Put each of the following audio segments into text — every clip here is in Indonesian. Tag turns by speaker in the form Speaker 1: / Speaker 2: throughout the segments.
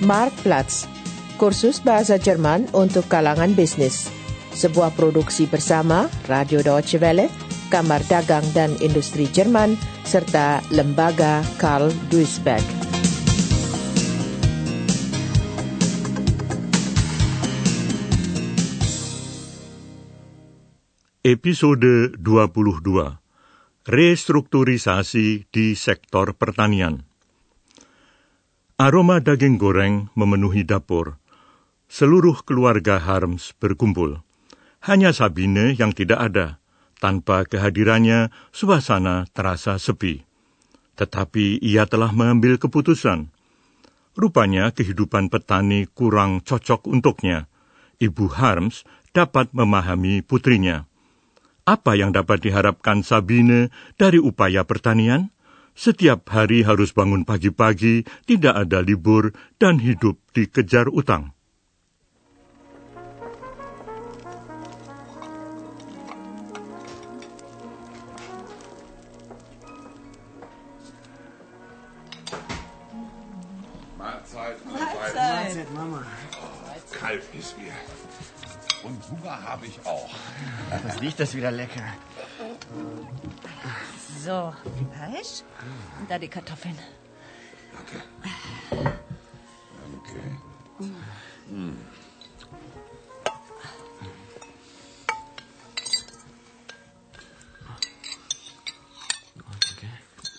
Speaker 1: Marktplatz, kursus bahasa Jerman untuk kalangan bisnis. Sebuah produksi bersama Radio Deutsche Welle, Kamar Dagang dan Industri Jerman, serta Lembaga Karl Duisberg.
Speaker 2: Episode 22 Restrukturisasi di sektor pertanian Aroma daging goreng memenuhi dapur. Seluruh keluarga Harms berkumpul. Hanya Sabine yang tidak ada. Tanpa kehadirannya, suasana terasa sepi. Tetapi ia telah mengambil keputusan. Rupanya kehidupan petani kurang cocok untuknya. Ibu Harms dapat memahami putrinya apa yang dapat diharapkan Sabine dari upaya pertanian? Setiap hari harus bangun pagi-pagi, tidak ada libur, dan hidup dikejar utang.
Speaker 3: Mahlzeit,
Speaker 4: Mahlzeit.
Speaker 3: Mahlzeit.
Speaker 4: Mama.
Speaker 3: Kalt ist mir. Und Hunger habe ich auch.
Speaker 4: Was riecht das wieder lecker?
Speaker 5: So, Fleisch und da die Kartoffeln.
Speaker 3: Danke. Danke. Hm.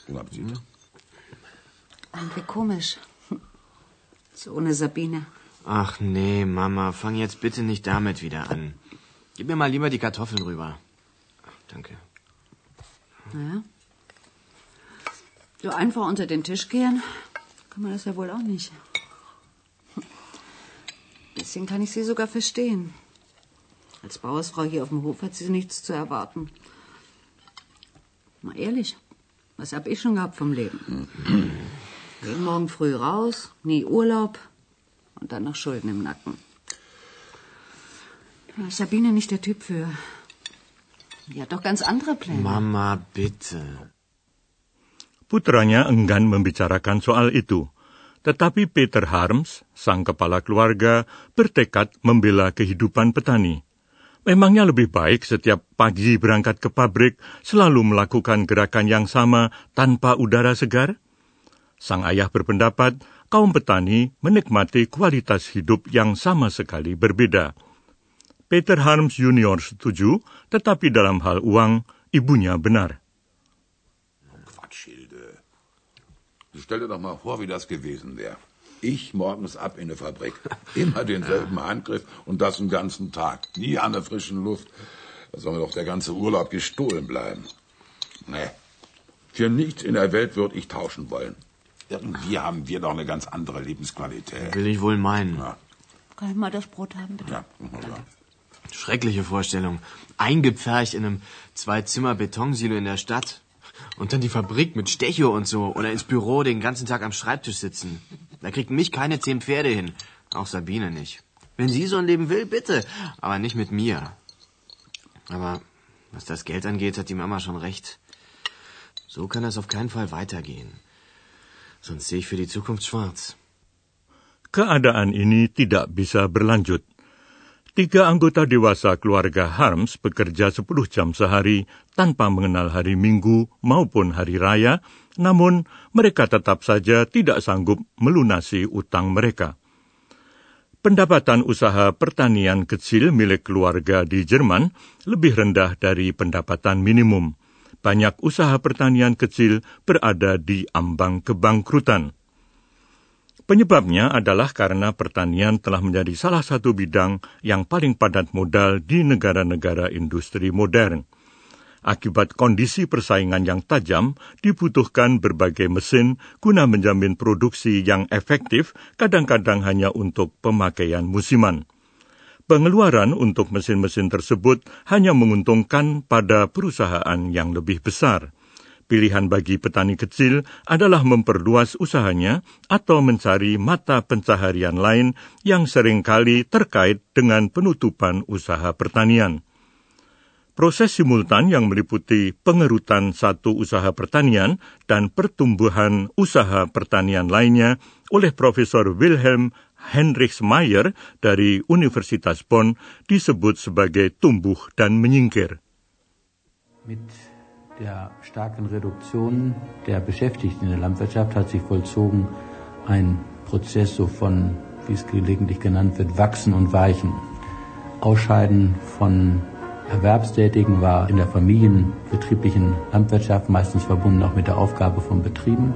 Speaker 3: Guten Appetit.
Speaker 6: Irgendwie komisch. So ohne Sabine.
Speaker 4: Ach nee, Mama, fang jetzt bitte nicht damit wieder an. Gib mir mal lieber die Kartoffeln rüber. Danke.
Speaker 6: Naja. So einfach unter den Tisch gehen, kann man das ja wohl auch nicht. Bisschen kann ich sie sogar verstehen. Als Bauersfrau hier auf dem Hof hat sie nichts zu erwarten. Mal ehrlich, was hab ich schon gehabt vom Leben? Jeden Morgen früh raus, nie Urlaub und dann noch Schulden im Nacken. Da ist Sabine nicht der Typ für. Die hat doch ganz andere Pläne.
Speaker 4: Mama, bitte.
Speaker 2: Putranya enggan membicarakan soal itu. Tetapi Peter Harms, sang kepala keluarga, bertekad membela kehidupan petani. Memangnya lebih baik setiap pagi berangkat ke pabrik selalu melakukan gerakan yang sama tanpa udara segar? Sang ayah berpendapat kaum petani menikmati kualitas hidup yang sama sekali berbeda. Peter Harms Junior setuju, tetapi dalam hal uang, ibunya benar.
Speaker 3: Quatsch, Hilde. Stell dir doch mal vor, wie das gewesen wäre. Ich morgens ab in der Fabrik. Immer denselben Handgriff und das den ganzen Tag. Nie an der frischen Luft. Da soll mir doch der ganze Urlaub gestohlen bleiben. Nee. Für nichts in der Welt würde ich tauschen wollen. Irgendwie haben wir doch eine ganz andere Lebensqualität.
Speaker 4: Will ich wohl meinen.
Speaker 3: Ja,
Speaker 6: Kann ich mal das Brot haben, bitte?
Speaker 3: ja, ja.
Speaker 4: Schreckliche Vorstellung. Eingepfercht in einem Zwei-Zimmer-Betonsilo in der Stadt. Und dann die Fabrik mit Stecho und so. Oder ins Büro den ganzen Tag am Schreibtisch sitzen. Da kriegt mich keine zehn Pferde hin. Auch Sabine nicht. Wenn sie so ein Leben will, bitte. Aber nicht mit mir. Aber was das Geld angeht, hat die Mama schon recht. So kann das auf keinen Fall weitergehen. Sonst sehe ich für die Zukunft schwarz.
Speaker 2: Keadaan ini tidak bisa berlanjut. Tiga anggota dewasa keluarga Harms bekerja 10 jam sehari tanpa mengenal hari Minggu maupun hari raya, namun mereka tetap saja tidak sanggup melunasi utang mereka. Pendapatan usaha pertanian kecil milik keluarga di Jerman lebih rendah dari pendapatan minimum. Banyak usaha pertanian kecil berada di ambang kebangkrutan. Penyebabnya adalah karena pertanian telah menjadi salah satu bidang yang paling padat modal di negara-negara industri modern. Akibat kondisi persaingan yang tajam, dibutuhkan berbagai mesin guna menjamin produksi yang efektif, kadang-kadang hanya untuk pemakaian musiman. Pengeluaran untuk mesin-mesin tersebut hanya menguntungkan pada perusahaan yang lebih besar. Pilihan bagi petani kecil adalah memperluas usahanya atau mencari mata pencaharian lain yang sering kali terkait dengan penutupan usaha pertanian. Proses simultan yang meliputi pengerutan satu usaha pertanian dan pertumbuhan usaha pertanian lainnya oleh Profesor Wilhelm Heinrich Mayer dari Universitas Bonn disebut sebagai tumbuh dan menyingkir.
Speaker 7: Mit der starken Reduktion der Beschäftigten in der Landwirtschaft hat sich vollzogen ein Prozess so von, wie es gelegentlich genannt wird, Wachsen und Weichen. Ausscheiden von Erwerbstätigen war in der familienbetrieblichen Landwirtschaft meistens verbunden auch mit der Aufgabe von Betrieben.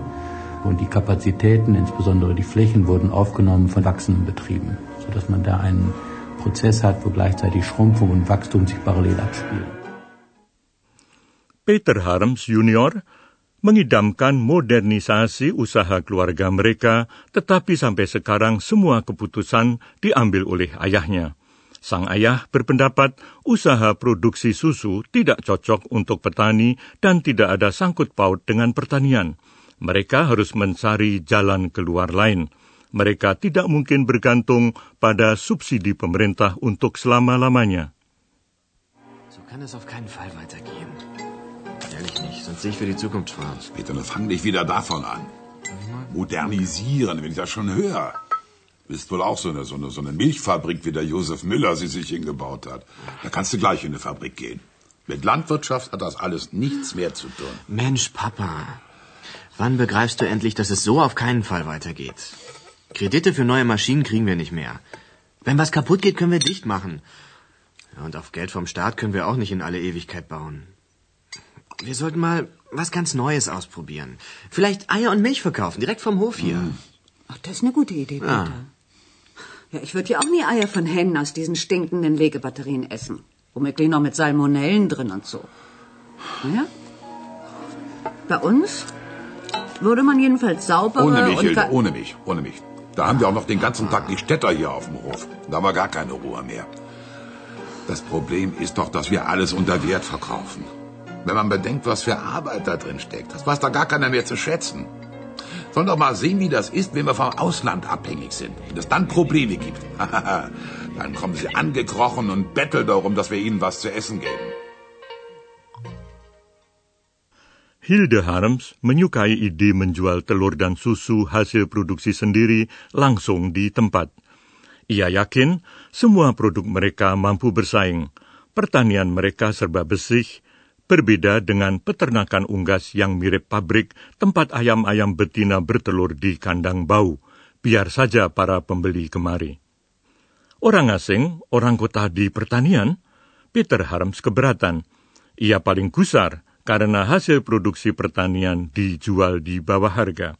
Speaker 7: Und die Kapazitäten, insbesondere die Flächen, wurden aufgenommen von wachsenden Betrieben, sodass man da einen Prozess hat, wo gleichzeitig Schrumpfung und Wachstum sich parallel abspielen.
Speaker 2: Peter Harms Junior mengidamkan modernisasi usaha keluarga mereka, tetapi sampai sekarang semua keputusan diambil oleh ayahnya. Sang ayah berpendapat usaha produksi susu tidak cocok untuk petani dan tidak ada sangkut paut dengan pertanian. Mereka harus mencari jalan keluar lain. Mereka tidak mungkin bergantung pada subsidi pemerintah untuk selama-lamanya.
Speaker 4: So. Ehrlich nicht, sonst sehe ich für die Zukunft schwarz.
Speaker 3: Peter, fang nicht wieder davon an. Modernisieren, wenn ich das schon höre. Ist wohl auch so eine, so, eine, so eine Milchfabrik, wie der Josef Müller sie sich hingebaut hat. Da kannst du gleich in eine Fabrik gehen. Mit Landwirtschaft hat das alles nichts mehr zu tun.
Speaker 4: Mensch, Papa. Wann begreifst du endlich, dass es so auf keinen Fall weitergeht? Kredite für neue Maschinen kriegen wir nicht mehr. Wenn was kaputt geht, können wir dicht machen. Ja, und auf Geld vom Staat können wir auch nicht in alle Ewigkeit bauen. Wir sollten mal was ganz Neues ausprobieren. Vielleicht Eier und Milch verkaufen, direkt vom Hof hier.
Speaker 6: Ach, das ist eine gute Idee, Peter.
Speaker 4: Ja.
Speaker 6: Ja, ich würde ja auch nie Eier von Hennen aus diesen stinkenden Legebatterien essen. Womöglich noch mit Salmonellen drin und so. Naja. Bei uns würde man jedenfalls saubere
Speaker 3: Ohne mich,
Speaker 6: und...
Speaker 3: Hilde, ohne mich, ohne mich. Da haben wir auch noch den ganzen Tag die Städter hier auf dem Hof. Da haben wir gar keine Ruhe mehr. Das Problem ist doch, dass wir alles unter Wert verkaufen. Wenn man bedenkt, was für Arbeit da drin steckt, das weiß da gar keiner mehr zu schätzen. Sollen doch mal sehen, wie das ist, wenn wir vom Ausland abhängig sind. Wenn es dann Probleme gibt. dann kommen sie angekrochen und betteln darum, dass wir ihnen was zu essen geben.
Speaker 2: Hilde Harms menyukai ide menjual telur dan susu hasil produksi sendiri langsung di tempat. Ia yakin semua produk mereka mampu bersaing. Pertanian mereka serba bersih, berbeda dengan peternakan unggas yang mirip pabrik tempat ayam-ayam betina bertelur di kandang bau. Biar saja para pembeli kemari. Orang asing, orang kota di pertanian, Peter Harms keberatan. Ia paling gusar karena hasil produksi pertanian dijual di bawah harga.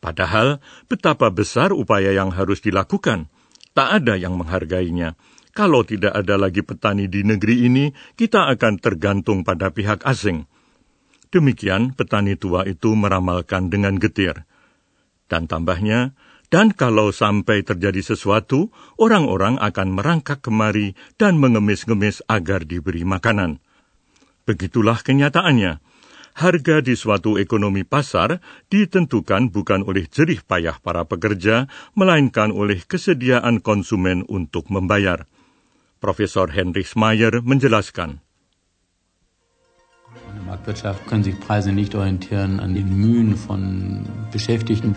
Speaker 2: Padahal betapa besar upaya yang harus dilakukan. Tak ada yang menghargainya. Kalau tidak ada lagi petani di negeri ini, kita akan tergantung pada pihak asing. Demikian petani tua itu meramalkan dengan getir. Dan tambahnya, dan kalau sampai terjadi sesuatu, orang-orang akan merangkak kemari dan mengemis-ngemis agar diberi makanan. Begitulah kenyataannya. Harga di suatu ekonomi pasar ditentukan bukan oleh jerih payah para pekerja, melainkan oleh kesediaan konsumen untuk membayar. Profesor Heinrich Mayer menjelaskan.
Speaker 7: In der Marktwirtschaft können sich Preise nicht orientieren an den Mühen von Beschäftigten,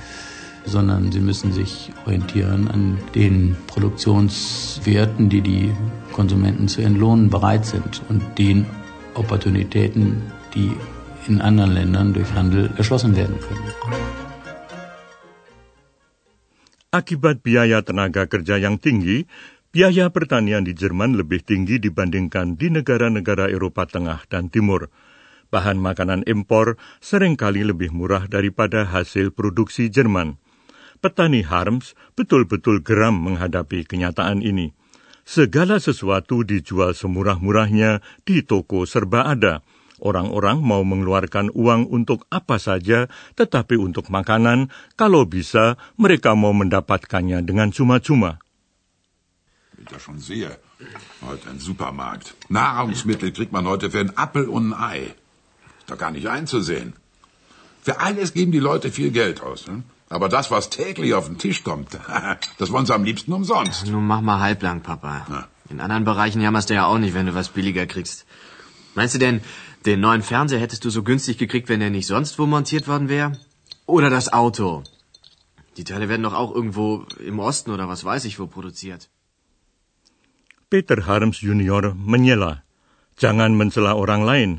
Speaker 7: sondern sie müssen sich orientieren an den Produktionswerten, die die Konsumenten zu entlohnen bereit sind und den Opportunitäten, die in anderen Ländern durch Handel erschlossen werden können.
Speaker 2: Akibat biaya tenaga kerja yang tinggi, biaya pertanian di Jerman lebih tinggi dibandingkan di negara-negara Eropa Tengah dan Timur. Bahan makanan impor sering kali lebih murah daripada hasil produksi Jerman. Petani Harms betul-betul geram menghadapi kenyataan ini. Segala sesuatu dijual semurah-murahnya di toko serba ada. Orang-orang mau mengeluarkan uang untuk apa saja, tetapi untuk makanan, kalau bisa, mereka mau mendapatkannya dengan cuma-cuma.
Speaker 3: Ich das schon sehe. Heute ein Supermarkt. Nahrungsmittel kriegt man heute für einen Appel und ein Ei. Ist doch gar nicht einzusehen. Für alles geben die Leute viel Geld aus. Ne? Aber das, was täglich auf den Tisch kommt, das wollen sie am liebsten umsonst.
Speaker 4: Nun mach mal halblang, Papa.
Speaker 3: Ja.
Speaker 4: In anderen Bereichen jammerst du ja auch nicht, wenn du was billiger kriegst. Meinst du denn, den neuen Fernseher hättest du so günstig gekriegt, wenn er nicht sonst wo montiert worden wäre? Oder das Auto? Die Teile werden doch auch irgendwo im Osten oder was weiß ich wo produziert.
Speaker 2: Peter Harms Junior menyela, jangan mencela orang lain.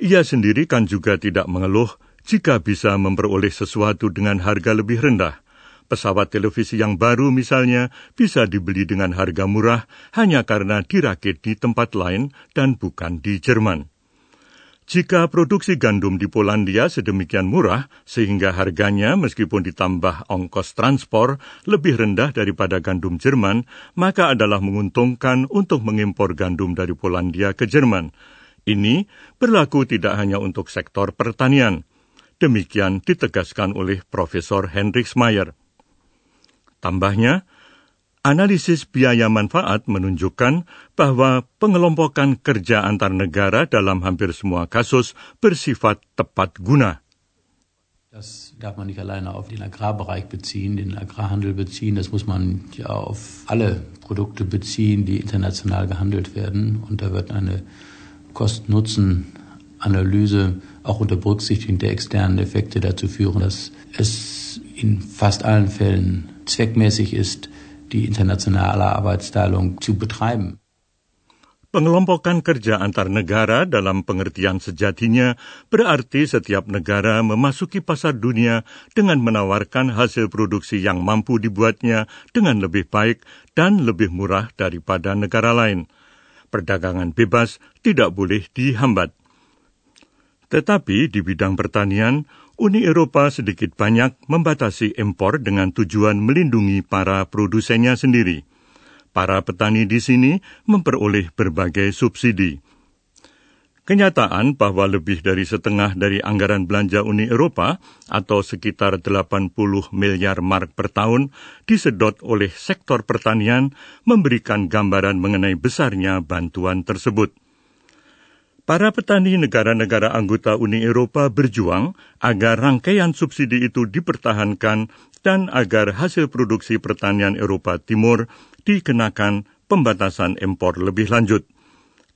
Speaker 2: Ia sendiri kan juga tidak mengeluh jika bisa memperoleh sesuatu dengan harga lebih rendah. Pesawat televisi yang baru misalnya bisa dibeli dengan harga murah hanya karena dirakit di tempat lain dan bukan di Jerman. Jika produksi gandum di Polandia sedemikian murah sehingga harganya meskipun ditambah ongkos transport lebih rendah daripada gandum Jerman, maka adalah menguntungkan untuk mengimpor gandum dari Polandia ke Jerman. Ini berlaku tidak hanya untuk sektor pertanian. Demikian ditegaskan oleh Profesor Hendrik Mayer. Tambahnya, Analisis biaya manfaat menunjukkan bahwa pengelompokan kerja antar negara dalam hampir semua kasus bersifat tepat guna.
Speaker 7: Das darf man nicht alleine auf den Agrarbereich beziehen, den Agrarhandel beziehen. Das muss man ja auf alle Produkte beziehen, die international gehandelt werden. Und da wird eine Kosten-Nutzen-Analyse auch unter Berücksichtigung der externen Effekte dazu führen, dass es in fast allen Fällen zweckmäßig ist, die internationale Arbeitsteilung zu betreiben.
Speaker 2: Pengelompokan kerja antar negara dalam pengertian sejatinya berarti setiap negara memasuki pasar dunia dengan menawarkan hasil produksi yang mampu dibuatnya dengan lebih baik dan lebih murah daripada negara lain. Perdagangan bebas tidak boleh dihambat. Tetapi di bidang pertanian, Uni Eropa sedikit banyak membatasi impor dengan tujuan melindungi para produsennya sendiri. Para petani di sini memperoleh berbagai subsidi. Kenyataan bahwa lebih dari setengah dari anggaran belanja Uni Eropa atau sekitar 80 miliar mark per tahun disedot oleh sektor pertanian memberikan gambaran mengenai besarnya bantuan tersebut. Para petani negara-negara anggota Uni Eropa berjuang agar rangkaian subsidi itu dipertahankan dan agar hasil produksi pertanian Eropa Timur dikenakan pembatasan impor lebih lanjut.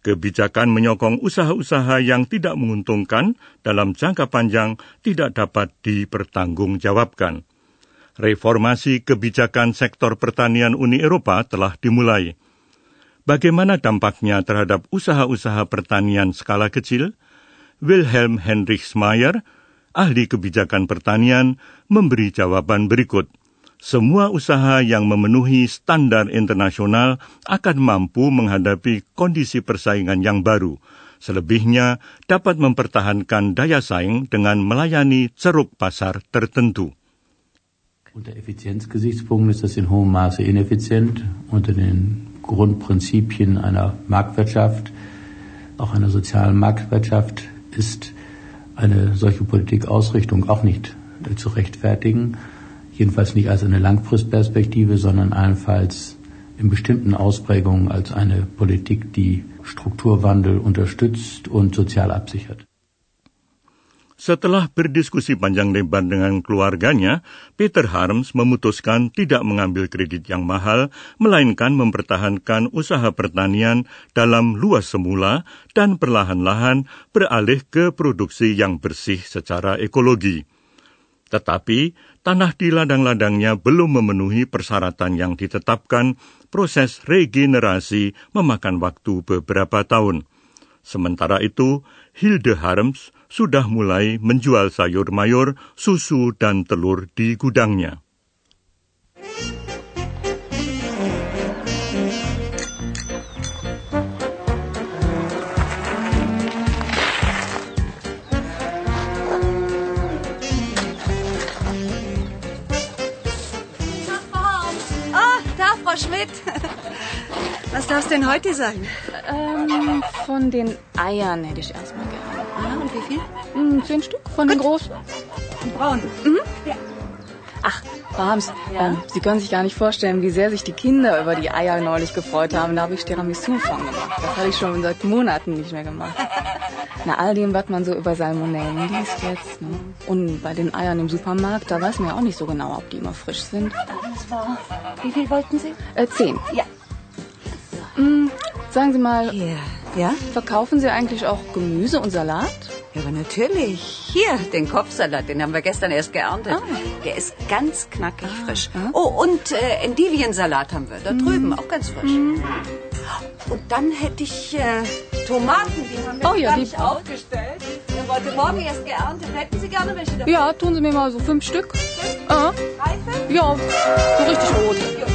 Speaker 2: Kebijakan menyokong usaha-usaha yang tidak menguntungkan dalam jangka panjang tidak dapat dipertanggungjawabkan. Reformasi kebijakan sektor pertanian Uni Eropa telah dimulai. Bagaimana dampaknya terhadap usaha-usaha pertanian skala kecil? Wilhelm Hendrik Mayer, ahli kebijakan pertanian, memberi jawaban berikut. Semua usaha yang memenuhi standar internasional akan mampu menghadapi kondisi persaingan yang baru. Selebihnya dapat mempertahankan daya saing dengan melayani ceruk pasar tertentu.
Speaker 7: Unter Effizienzgesichtspunkten ist das in hohem Maße ineffizient. Unter den Grundprinzipien einer Marktwirtschaft, auch einer sozialen Marktwirtschaft, ist eine solche Politikausrichtung auch nicht äh, zu rechtfertigen. Jedenfalls nicht als eine Langfristperspektive, sondern allenfalls in bestimmten Ausprägungen als eine Politik, die Strukturwandel unterstützt und sozial absichert.
Speaker 2: Setelah berdiskusi panjang lebar dengan keluarganya, Peter Harms memutuskan tidak mengambil kredit yang mahal, melainkan mempertahankan usaha pertanian dalam luas semula dan perlahan-lahan beralih ke produksi yang bersih secara ekologi. Tetapi, tanah di ladang-ladangnya belum memenuhi persyaratan yang ditetapkan, proses regenerasi memakan waktu beberapa tahun. Sementara itu, Hilde Harms sudah mulai menjual sayur mayur, susu, dan telur di gudangnya.
Speaker 6: Was darf es denn heute sein?
Speaker 8: Ähm, von den Eiern hätte ich erstmal gerne.
Speaker 6: Ah, und wie viel?
Speaker 8: Hm, zehn Stück von den großen.
Speaker 6: Braun.
Speaker 8: Ach, Brahms,
Speaker 6: Ja?
Speaker 8: ähm, Sie können sich gar nicht vorstellen, wie sehr sich die Kinder über die Eier neulich gefreut haben. Da habe ich Tiramisu von gemacht. Das habe ich schon seit Monaten nicht mehr gemacht. Na, all dem, was man so über Salmonellen liest jetzt. Ne? Und bei den Eiern im Supermarkt, da weiß man ja auch nicht so genau, ob die immer frisch sind.
Speaker 5: War. Wie viel wollten Sie?
Speaker 8: Äh, zehn.
Speaker 5: Ja.
Speaker 8: Hm, sagen Sie mal,
Speaker 6: Hier, Ja?
Speaker 8: Verkaufen Sie eigentlich auch Gemüse und Salat?
Speaker 6: Ja, aber natürlich. Hier, den Kopfsalat, den haben wir gestern erst geerntet. Der ist ganz knackig frisch. Oh, und äh, Endiviensalat haben wir da drüben, auch ganz frisch. Und dann hätte ich äh, Tomaten, die haben wir
Speaker 8: Oh ja, die-
Speaker 6: aufgestellt. Wir wollten morgen erst geerntet. Hätten Sie gerne welche davon?
Speaker 8: Ja, tun Sie mir mal so fünf Stück. Ah,
Speaker 6: Reife?
Speaker 8: ja, so richtig rot.
Speaker 6: Ja,